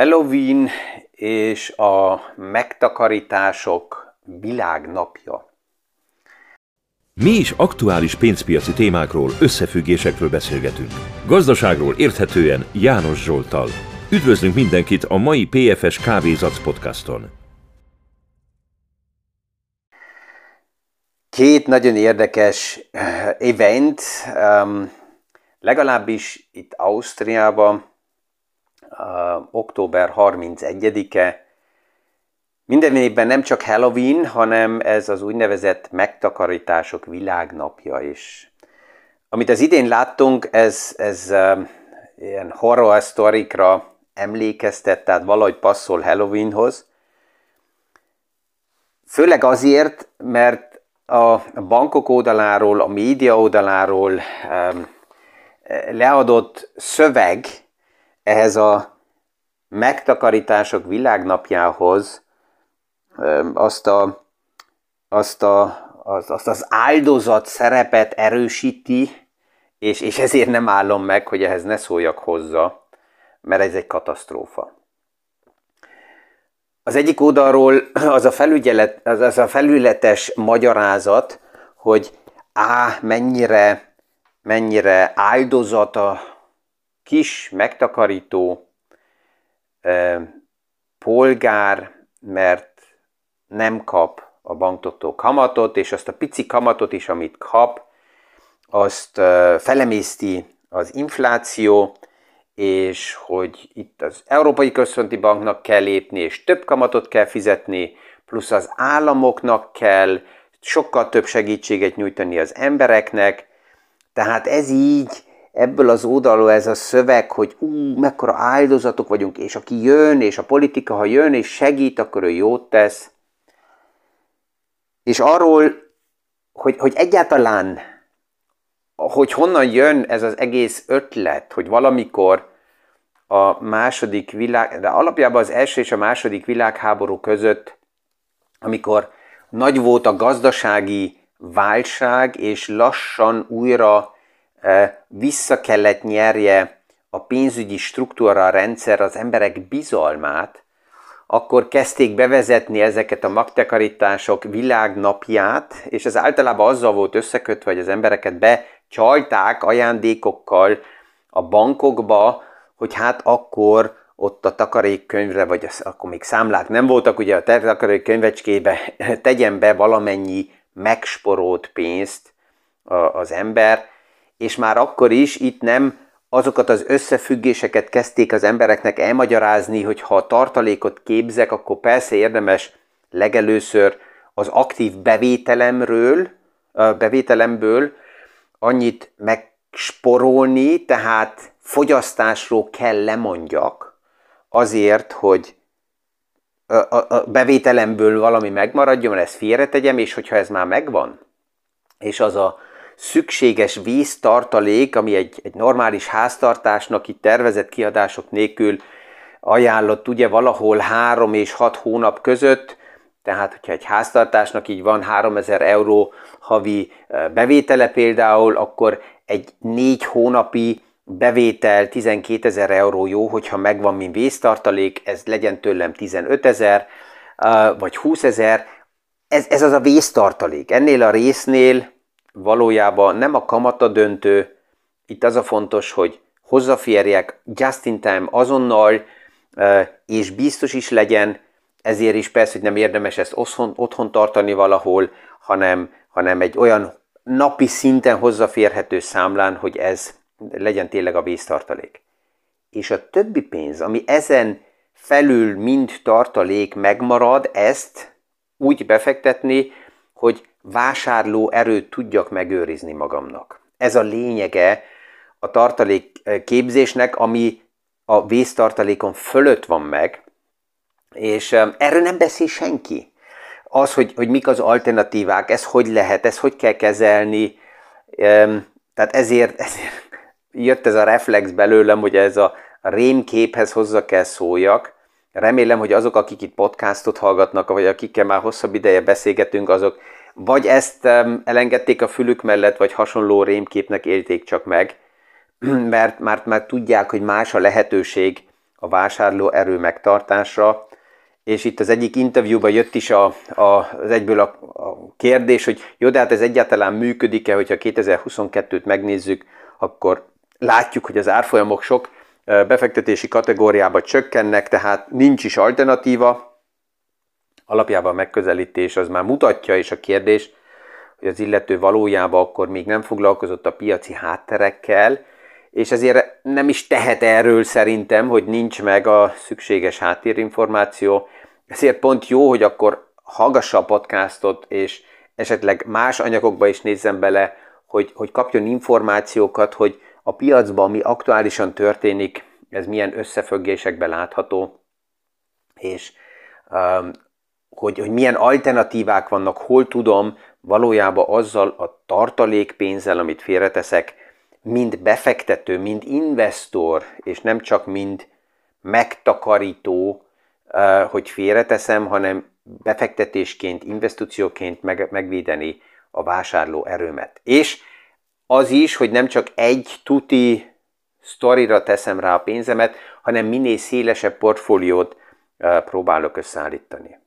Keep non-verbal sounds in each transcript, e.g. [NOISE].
Halloween és a megtakarítások világnapja. Mi is aktuális pénzpiaci témákról, összefüggésekről beszélgetünk. Gazdaságról érthetően János Zsoltal. Üdvözlünk mindenkit a mai PFS Kávézac podcaston. Két nagyon érdekes eh, event, legalábbis itt Ausztriában, október 31-e. Minden évben nem csak Halloween, hanem ez az úgynevezett megtakarítások világnapja is. Amit az idén láttunk, ez, ez ilyen horror sztorikra emlékeztet, tehát valahogy passzol Halloweenhoz. Főleg azért, mert a bankok oldaláról, a média oldaláról leadott szöveg ehhez a megtakarítások világnapjához azt, a, azt, a, az, azt az áldozat szerepet erősíti, és, és ezért nem állom meg, hogy ehhez ne szóljak hozzá, mert ez egy katasztrófa. Az egyik oldalról az a, felügyelet, az, az a felületes magyarázat, hogy á, mennyire, mennyire áldozat a kis megtakarító polgár, mert nem kap a banktól kamatot, és azt a pici kamatot is, amit kap, azt eh, felemészti az infláció, és hogy itt az Európai Központi Banknak kell lépni, és több kamatot kell fizetni, plusz az államoknak kell sokkal több segítséget nyújtani az embereknek, tehát ez így ebből az oldalról ez a szöveg, hogy ú, mekkora áldozatok vagyunk, és aki jön, és a politika, ha jön és segít, akkor ő jót tesz. És arról, hogy, hogy egyáltalán, hogy honnan jön ez az egész ötlet, hogy valamikor a második világ, de alapjában az első és a második világháború között, amikor nagy volt a gazdasági válság, és lassan újra vissza kellett nyerje a pénzügyi struktúra a rendszer az emberek bizalmát, akkor kezdték bevezetni ezeket a magtakarítások világnapját, és ez általában azzal volt összekötve, hogy az embereket becsalták ajándékokkal a bankokba, hogy hát akkor ott a takarékkönyvre, vagy az, akkor még számlák nem voltak, ugye a takarékkönyvecskébe tegyen be valamennyi megsporolt pénzt az ember, és már akkor is itt nem azokat az összefüggéseket kezdték az embereknek elmagyarázni, hogy ha a tartalékot képzek, akkor persze érdemes legelőször az aktív bevételemről, bevételemből annyit megsporolni, tehát fogyasztásról kell lemondjak, azért, hogy a bevételemből valami megmaradjon, ezt félretegyem, és hogyha ez már megvan, és az a szükséges víztartalék, ami egy, egy normális háztartásnak itt tervezett kiadások nélkül ajánlott ugye valahol 3 és 6 hónap között, tehát hogyha egy háztartásnak így van 3000 euró havi bevétele például, akkor egy 4 hónapi bevétel 12 ezer euró. Jó, hogyha megvan, mint vésztartalék, ez legyen tőlem 15 ezer, vagy 20 ezer, ez, ez az a vésztartalék. Ennél a résznél valójában nem a kamata döntő, itt az a fontos, hogy hozzáférjek just in time azonnal, és biztos is legyen, ezért is persze, hogy nem érdemes ezt otthon, otthon tartani valahol, hanem, hanem egy olyan napi szinten hozzáférhető számlán, hogy ez legyen tényleg a víztartalék. És a többi pénz, ami ezen felül mind tartalék megmarad, ezt úgy befektetni, hogy vásárló erőt tudjak megőrizni magamnak. Ez a lényege a tartalék eh, képzésnek, ami a vésztartalékon fölött van meg, és eh, erről nem beszél senki. Az, hogy, hogy mik az alternatívák, ez hogy lehet, ez hogy kell kezelni, tehát ezért, ezért jött ez a reflex belőlem, hogy ez a rémképhez hozzá kell szóljak. Remélem, hogy azok, akik itt podcastot hallgatnak, vagy akikkel már hosszabb ideje beszélgetünk, azok vagy ezt elengedték a fülük mellett, vagy hasonló rémképnek élték csak meg, [CLEARS THROAT] mert már, már tudják, hogy más a lehetőség a vásárló erő megtartásra, és itt az egyik interjúban jött is a, a, az egyből a, a kérdés, hogy jó, de hát ez egyáltalán működik-e, hogyha 2022-t megnézzük, akkor látjuk, hogy az árfolyamok sok befektetési kategóriába csökkennek, tehát nincs is alternatíva. Alapjában a megközelítés az már mutatja is a kérdés, hogy az illető valójában akkor még nem foglalkozott a piaci hátterekkel, és ezért nem is tehet erről szerintem, hogy nincs meg a szükséges háttérinformáció. Ezért pont jó, hogy akkor hallgassa a podcastot, és esetleg más anyagokba is nézzen bele, hogy, hogy kapjon információkat, hogy a piacban mi aktuálisan történik, ez milyen összefüggésekben látható, és um, hogy, hogy milyen alternatívák vannak, hol tudom valójában azzal a tartalékpénzzel, amit félreteszek, mind befektető, mind investor, és nem csak mind megtakarító, hogy félreteszem, hanem befektetésként, investícióként meg, megvédeni a vásárló erőmet. És az is, hogy nem csak egy tuti sztorira teszem rá a pénzemet, hanem minél szélesebb portfóliót próbálok összeállítani.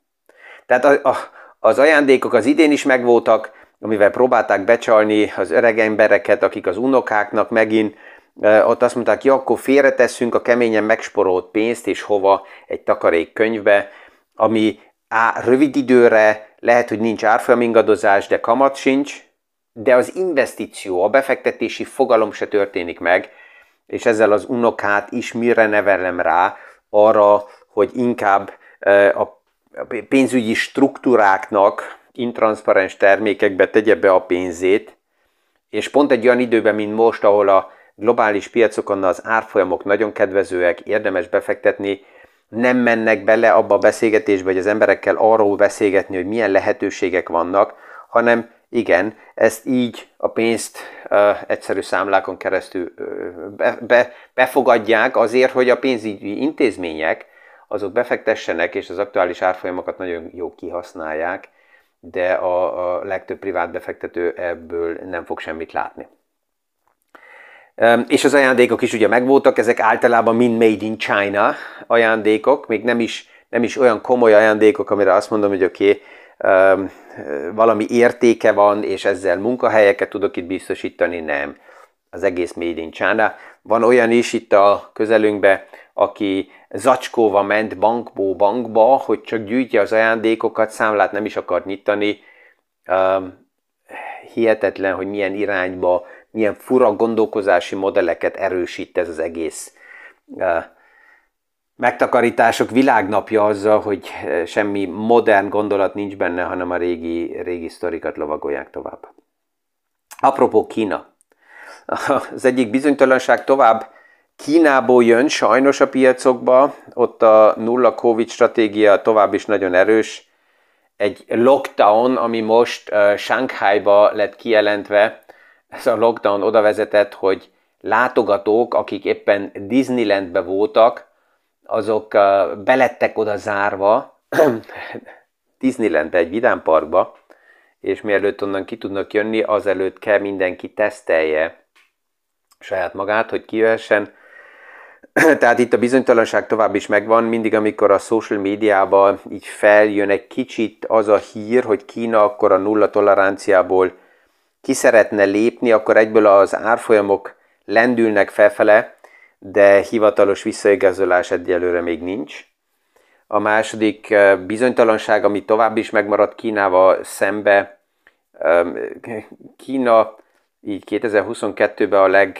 Tehát a, a, az ajándékok az idén is megvoltak, amivel próbálták becsalni az öreg embereket, akik az unokáknak megint ott azt mondták, ja, akkor félretesszünk a keményen megsporolt pénzt, és hova egy takarék könyvbe, ami á, rövid időre lehet, hogy nincs árfolyamingadozás, de kamat sincs, de az investíció, a befektetési fogalom se történik meg, és ezzel az unokát is mire nevelem rá, arra, hogy inkább a pénzügyi struktúráknak intranszparens termékekbe tegye be a pénzét, és pont egy olyan időben, mint most, ahol a globális piacokon az árfolyamok nagyon kedvezőek, érdemes befektetni, nem mennek bele abba a beszélgetésbe, hogy az emberekkel arról beszélgetni, hogy milyen lehetőségek vannak, hanem igen, ezt így a pénzt uh, egyszerű számlákon keresztül uh, be, be, befogadják azért, hogy a pénzügyi intézmények azok befektessenek, és az aktuális árfolyamokat nagyon jó kihasználják, de a, a legtöbb privát befektető ebből nem fog semmit látni. És az ajándékok is ugye megvoltak, ezek általában mind made in China ajándékok, még nem is, nem is olyan komoly ajándékok, amire azt mondom, hogy oké, okay, valami értéke van, és ezzel munkahelyeket tudok itt biztosítani, nem. Az egész Made in China. Van olyan is itt a közelünkben, aki zacskóva ment bankból bankba, hogy csak gyűjtje az ajándékokat, számlát nem is akar nyitani. hihetetlen, hogy milyen irányba, milyen fura gondolkozási modelleket erősít ez az egész megtakarítások világnapja azzal, hogy eh, semmi modern gondolat nincs benne, hanem a régi, régi sztorikat lovagolják tovább. Apropó Kína. Az egyik bizonytalanság tovább Kínából jön sajnos a piacokba, ott a nulla Covid stratégia tovább is nagyon erős. Egy lockdown, ami most uh, Shanghai-ba lett kijelentve, ez a lockdown oda vezetett, hogy látogatók, akik éppen Disneylandbe voltak, azok belettek oda zárva [CLEARS THROAT] Disneylandbe, egy vidámparkba, és mielőtt onnan ki tudnak jönni, azelőtt kell mindenki tesztelje saját magát, hogy kijöhessen. [CLEARS THROAT] Tehát itt a bizonytalanság tovább is megvan, mindig amikor a social médiában így feljön egy kicsit az a hír, hogy Kína akkor a nulla toleranciából ki szeretne lépni, akkor egyből az árfolyamok lendülnek felfele, de hivatalos visszaigazolás egyelőre még nincs. A második eh, bizonytalanság, ami tovább is megmaradt Kínával szembe, Kína így 2022-ben a leg,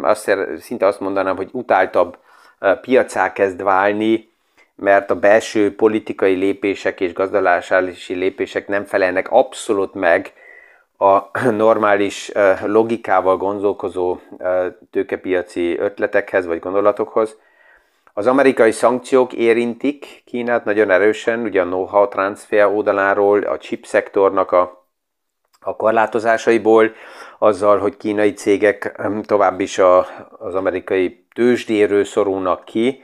azt, szinte azt mondanám, hogy utáltabb eh, piacá kezd válni, mert a belső politikai lépések és gazdasági lépések nem felelnek abszolút meg a [CLEARS THROAT] normális logikával gondolkozó tőkepiaci ötletekhez vagy gondolatokhoz. Az amerikai szankciók érintik Kínát nagyon erősen, ugye a know-how transfer oldaláról, a chip szektornak a, a korlátozásaiból, azzal, hogy kínai cégek tovább is a, az amerikai tőzsdéről szorulnak ki,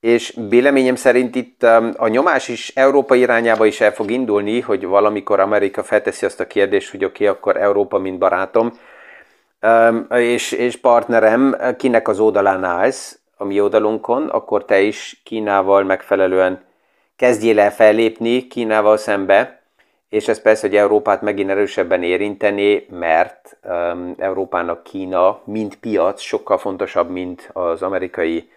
és véleményem szerint itt um, a nyomás is Európa irányába is el fog indulni, hogy valamikor Amerika felteszi azt a kérdést, hogy oké, okay, akkor Európa, mint barátom, um, és, és partnerem, kinek az oldalán állsz, a mi oldalunkon, akkor te is Kínával megfelelően kezdjél el fellépni Kínával szembe, és ez persze, hogy Európát megint erősebben érinteni, mert um, Európának Kína, mint piac, sokkal fontosabb, mint az amerikai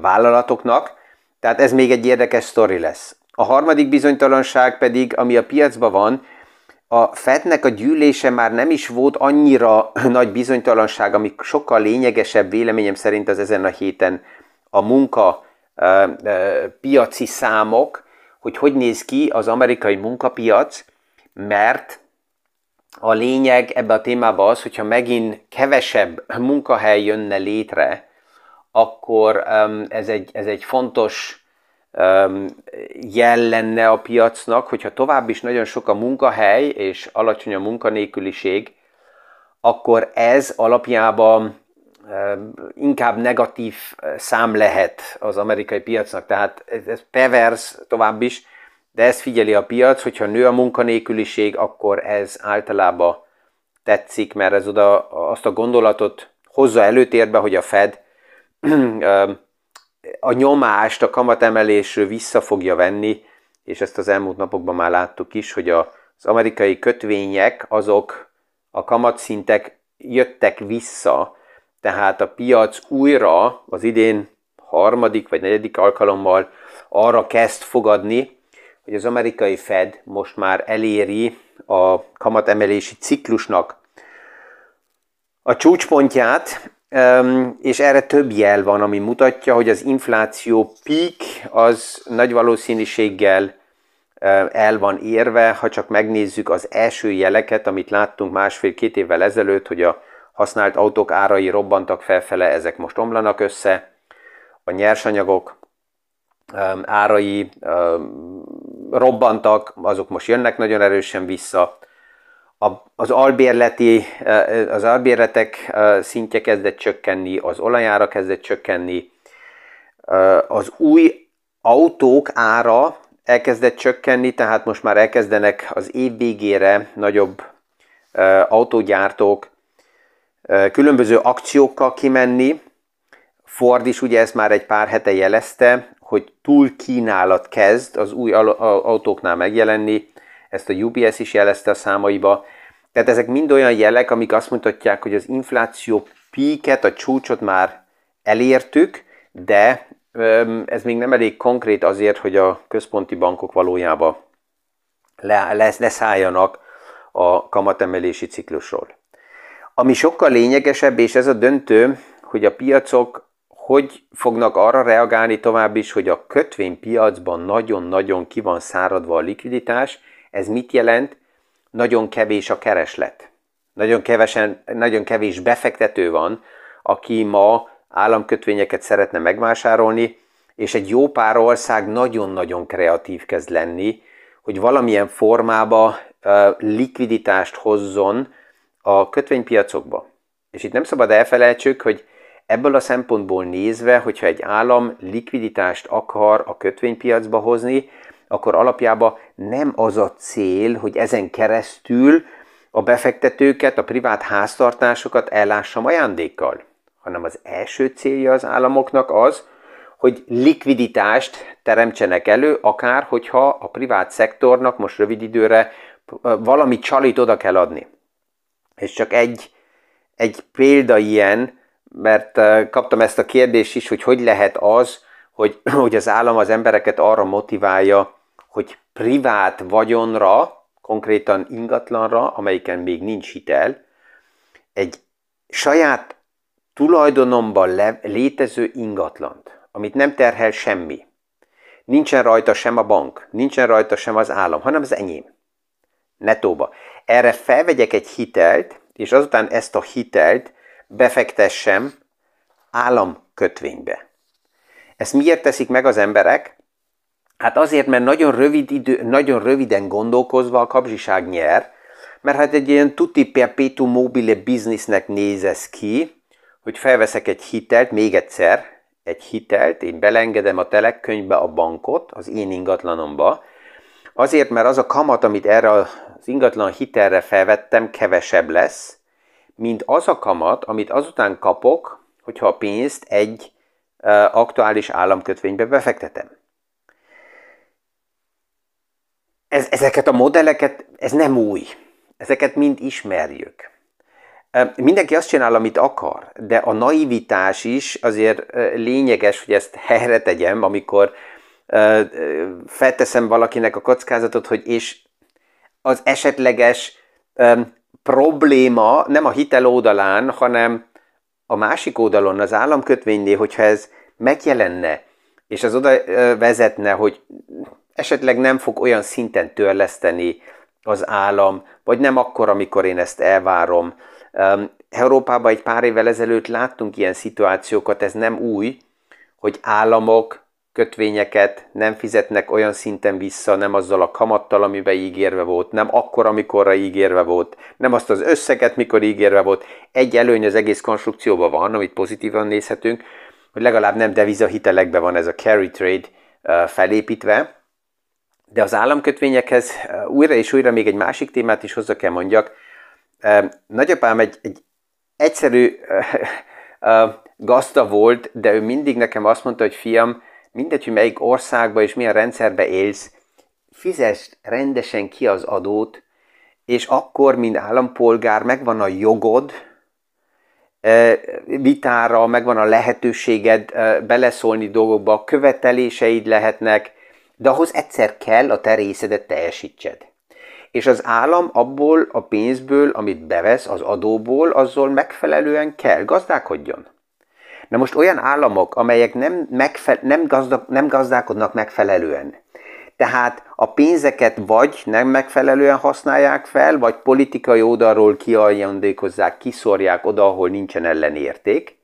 vállalatoknak. Tehát ez még egy érdekes sztori lesz. A harmadik bizonytalanság pedig, ami a piacban van, a Fednek a gyűlése már nem is volt annyira [CLEARS THROAT] nagy bizonytalanság, ami sokkal lényegesebb véleményem szerint az ezen a héten a munka piaci számok, hogy hogy néz ki az amerikai munkapiac, mert a lényeg ebbe a témában az, hogyha megint kevesebb munkahely jönne létre, akkor ez egy, ez egy fontos jel lenne a piacnak, hogyha tovább is nagyon sok a munkahely és alacsony a munkanélküliség, akkor ez alapjában inkább negatív szám lehet az amerikai piacnak. Tehát ez, ez pervers tovább is, de ezt figyeli a piac, hogyha nő a munkanélküliség, akkor ez általában tetszik, mert ez oda azt a gondolatot hozza előtérbe, hogy a Fed [CLEARS THROAT] a nyomást a kamatemelésről vissza fogja venni, és ezt az elmúlt napokban már láttuk is, hogy az amerikai kötvények, azok a kamatszintek jöttek vissza, tehát a piac újra az idén harmadik vagy negyedik alkalommal arra kezd fogadni, hogy az amerikai Fed most már eléri a kamatemelési ciklusnak a csúcspontját, és erre több jel van, ami mutatja, hogy az infláció peak az nagy valószínűséggel el van érve, ha csak megnézzük az első jeleket, amit láttunk másfél-két évvel ezelőtt, hogy a használt autók árai robbantak felfele, ezek most omlanak össze, a nyersanyagok árai robbantak, azok most jönnek nagyon erősen vissza, az albérleti, az albérletek szintje kezdett csökkenni, az olajára kezdett csökkenni, az új autók ára elkezdett csökkenni, tehát most már elkezdenek az év végére nagyobb autógyártók különböző akciókkal kimenni. Ford is ugye ezt már egy pár hete jelezte, hogy túl kínálat kezd az új autóknál megjelenni, ezt a UBS is jelezte a számaiba. Tehát ezek mind olyan jelek, amik azt mutatják, hogy az infláció píket, a csúcsot már elértük, de ez még nem elég konkrét azért, hogy a központi bankok valójában leszálljanak a kamatemelési ciklusról. Ami sokkal lényegesebb, és ez a döntő, hogy a piacok hogy fognak arra reagálni tovább is, hogy a kötvénypiacban nagyon-nagyon ki van száradva a likviditás. Ez mit jelent? Nagyon kevés a kereslet. Nagyon, kevesen, nagyon kevés befektető van, aki ma államkötvényeket szeretne megvásárolni, és egy jó pár ország nagyon-nagyon kreatív kezd lenni, hogy valamilyen formába likviditást hozzon a kötvénypiacokba. És itt nem szabad elfelejtsük, hogy ebből a szempontból nézve, hogyha egy állam likviditást akar a kötvénypiacba hozni, akkor alapjában nem az a cél, hogy ezen keresztül a befektetőket, a privát háztartásokat ellássam ajándékkal, hanem az első célja az államoknak az, hogy likviditást teremtsenek elő, akár hogyha a privát szektornak most rövid időre valami csalit oda kell adni. És csak egy, egy példa ilyen, mert kaptam ezt a kérdést is, hogy hogy lehet az, hogy, hogy az állam az embereket arra motiválja, hogy privát vagyonra, konkrétan ingatlanra, amelyiken még nincs hitel, egy saját tulajdonomban le, létező ingatlant, amit nem terhel semmi. Nincsen rajta sem a bank, nincsen rajta sem az állam, hanem az enyém. Netóba. Erre felvegyek egy hitelt, és azután ezt a hitelt befektessem államkötvénybe. Ezt miért teszik meg az emberek? Hát azért, mert nagyon, rövid idő, nagyon röviden gondolkozva a kapzsiság nyer, mert hát egy ilyen tutti perpetuum mobile businessnek néz ez ki, hogy felveszek egy hitelt, még egyszer, egy hitelt, én belengedem a telekkönyvbe a bankot, az én ingatlanomba, azért, mert az a kamat, amit erre az ingatlan hitelre felvettem, kevesebb lesz, mint az a kamat, amit azután kapok, hogyha a pénzt egy aktuális államkötvénybe befektetem. Ez, ezeket a modelleket, ez nem új. Ezeket mind ismerjük. Mindenki azt csinál, amit akar, de a naivitás is azért lényeges, hogy ezt helyre tegyem, amikor felteszem valakinek a kockázatot, hogy és az esetleges probléma nem a hitel oldalán, hanem a másik oldalon, az államkötvénynél, hogyha ez megjelenne, és az oda vezetne, hogy esetleg nem fog olyan szinten törleszteni az állam, vagy nem akkor, amikor én ezt elvárom. Európában egy pár évvel ezelőtt láttunk ilyen szituációkat, ez nem új, hogy államok kötvényeket nem fizetnek olyan szinten vissza, nem azzal a kamattal, amiben ígérve volt, nem akkor, amikorra ígérve volt, nem azt az összeget, mikor ígérve volt. Egy előny az egész konstrukcióban van, amit pozitívan nézhetünk, hogy legalább nem devizahitelekbe van ez a carry trade felépítve, de az államkötvényekhez újra és újra még egy másik témát is hozzá kell mondjak. Nagyapám egy, egy egyszerű gazda volt, de ő mindig nekem azt mondta, hogy fiam, mindegy, hogy melyik országba és milyen rendszerbe élsz, fizess rendesen ki az adót, és akkor, mint állampolgár, megvan a jogod vitára, megvan a lehetőséged beleszólni dolgokba, követeléseid lehetnek, de ahhoz egyszer kell a te részedet teljesítsed. És az állam abból a pénzből, amit bevesz az adóból, azzal megfelelően kell gazdálkodjon. Na most olyan államok, amelyek nem, megfe- nem, gazdag, nem gazdálkodnak megfelelően, tehát a pénzeket vagy nem megfelelően használják fel, vagy politikai oldalról kiajándékozzák, kiszorják oda, ahol nincsen ellenérték,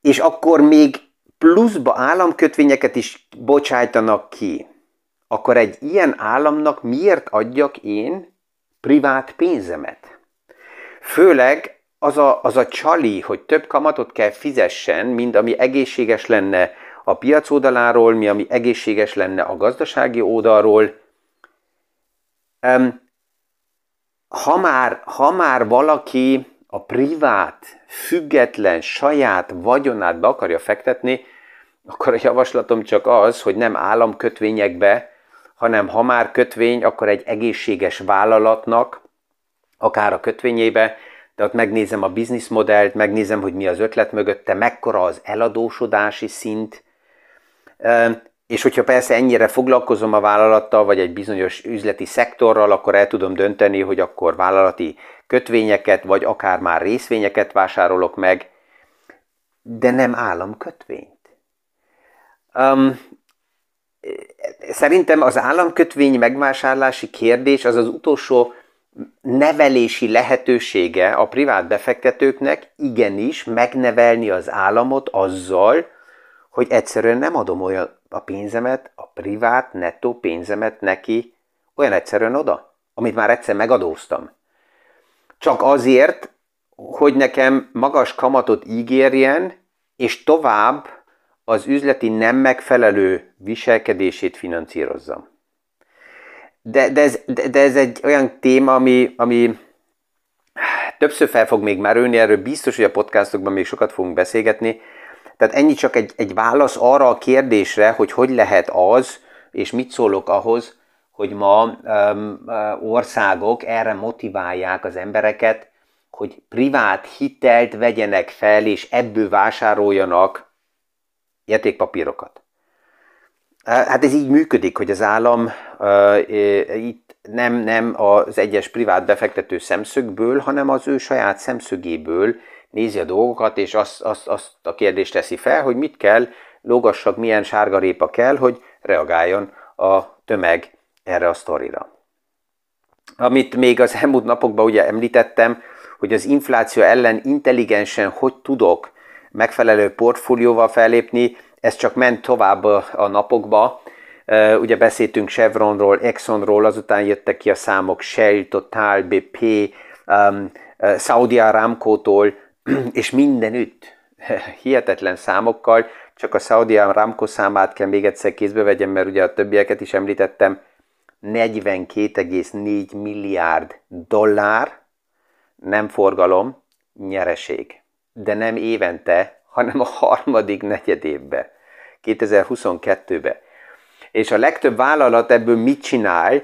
és akkor még pluszba államkötvényeket is bocsájtanak ki, akkor egy ilyen államnak miért adjak én privát pénzemet? Főleg az a, az a csali, hogy több kamatot kell fizessen, mint ami egészséges lenne a piac oldaláról, mi ami egészséges lenne a gazdasági oldalról. Ha, már, ha már valaki a privát, független, saját vagyonát be akarja fektetni, akkor a javaslatom csak az, hogy nem államkötvényekbe, hanem ha már kötvény, akkor egy egészséges vállalatnak, akár a kötvényébe, de ott megnézem a bizniszmodellt, megnézem, hogy mi az ötlet mögötte, mekkora az eladósodási szint, és hogyha persze ennyire foglalkozom a vállalattal, vagy egy bizonyos üzleti szektorral, akkor el tudom dönteni, hogy akkor vállalati kötvényeket, vagy akár már részvényeket vásárolok meg, de nem államkötvényt. Um, szerintem az államkötvény megvásárlási kérdés az az utolsó nevelési lehetősége a privát befektetőknek igenis megnevelni az államot azzal, hogy egyszerűen nem adom olyan a pénzemet, a privát, nettó pénzemet neki olyan egyszerűen oda, amit már egyszer megadóztam. Csak azért, hogy nekem magas kamatot ígérjen, és tovább az üzleti nem megfelelő viselkedését finanszírozzam. De, de, ez, de, de ez egy olyan téma, ami, ami többször fel fog még merülni, erről biztos, hogy a podcastokban még sokat fogunk beszélgetni. Tehát ennyi csak egy, egy válasz arra a kérdésre, hogy hogy lehet az, és mit szólok ahhoz, hogy ma um, országok erre motiválják az embereket, hogy privát hitelt vegyenek fel, és ebből vásároljanak értékpapírokat. Hát ez így működik, hogy az állam itt nem, nem az egyes privát befektető szemszögből, hanem az ő saját szemszögéből nézi a dolgokat, és azt, azt, azt a kérdést teszi fel, hogy mit kell, lógassak, milyen sárgarépa kell, hogy reagáljon a tömeg erre a sztorira. Amit még az elmúlt napokban ugye említettem, hogy az infláció ellen intelligensen hogy tudok megfelelő portfólióval fellépni, ez csak ment tovább a napokba. Ugye beszéltünk Chevronról, Exxonról, azután jöttek ki a számok Shell, Total, BP, um, Saudi Aramco-tól, [CLEARS THROAT] és mindenütt [LAUGHS] hihetetlen számokkal, csak a Saudi Aramco számát kell még egyszer kézbe vegyem, mert ugye a többieket is említettem, 42,4 milliárd dollár, nem forgalom, nyereség. De nem évente, hanem a harmadik negyedévbe, 2022-be. És a legtöbb vállalat ebből mit csinál?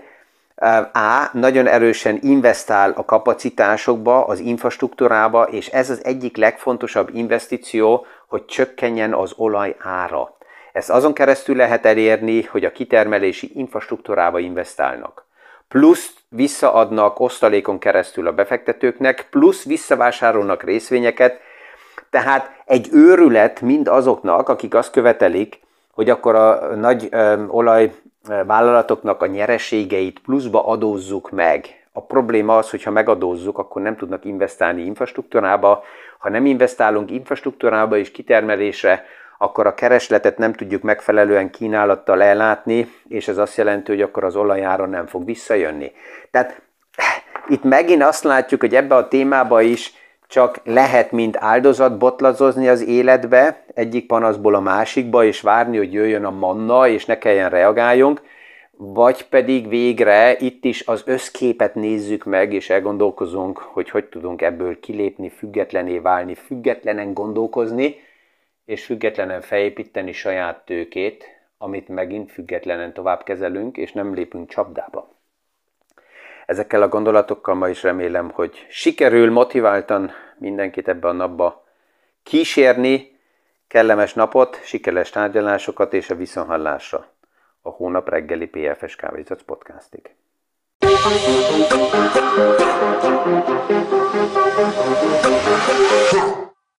A. Nagyon erősen investál a kapacitásokba, az infrastruktúrába, és ez az egyik legfontosabb investíció, hogy csökkenjen az olaj ára. Ezt azon keresztül lehet elérni, hogy a kitermelési infrastruktúrába investálnak. Plusz visszaadnak osztalékon keresztül a befektetőknek, plusz visszavásárolnak részvényeket, tehát egy őrület mind azoknak, akik azt követelik, hogy akkor a nagy ö, olajvállalatoknak a nyereségeit pluszba adózzuk meg. A probléma az, hogy ha megadózzuk, akkor nem tudnak investálni infrastruktúrába. Ha nem investálunk infrastruktúrába és kitermelésre, akkor a keresletet nem tudjuk megfelelően kínálattal ellátni, és ez azt jelenti, hogy akkor az olajára nem fog visszajönni. Tehát itt megint azt látjuk, hogy ebbe a témába is csak lehet, mint áldozat botlazozni az életbe, egyik panaszból a másikba, és várni, hogy jöjjön a manna, és ne kelljen reagáljunk, vagy pedig végre itt is az összképet nézzük meg, és elgondolkozunk, hogy hogy tudunk ebből kilépni, függetlené válni, függetlenen gondolkozni, és függetlenen felépíteni saját tőkét, amit megint függetlenen tovább kezelünk, és nem lépünk csapdába. Ezekkel a gondolatokkal ma is remélem, hogy sikerül motiváltan mindenkit ebbe a napba kísérni, kellemes napot, sikeres tárgyalásokat és a viszonhallásra a hónap reggeli PFS Kávézac podcastig. Thank you.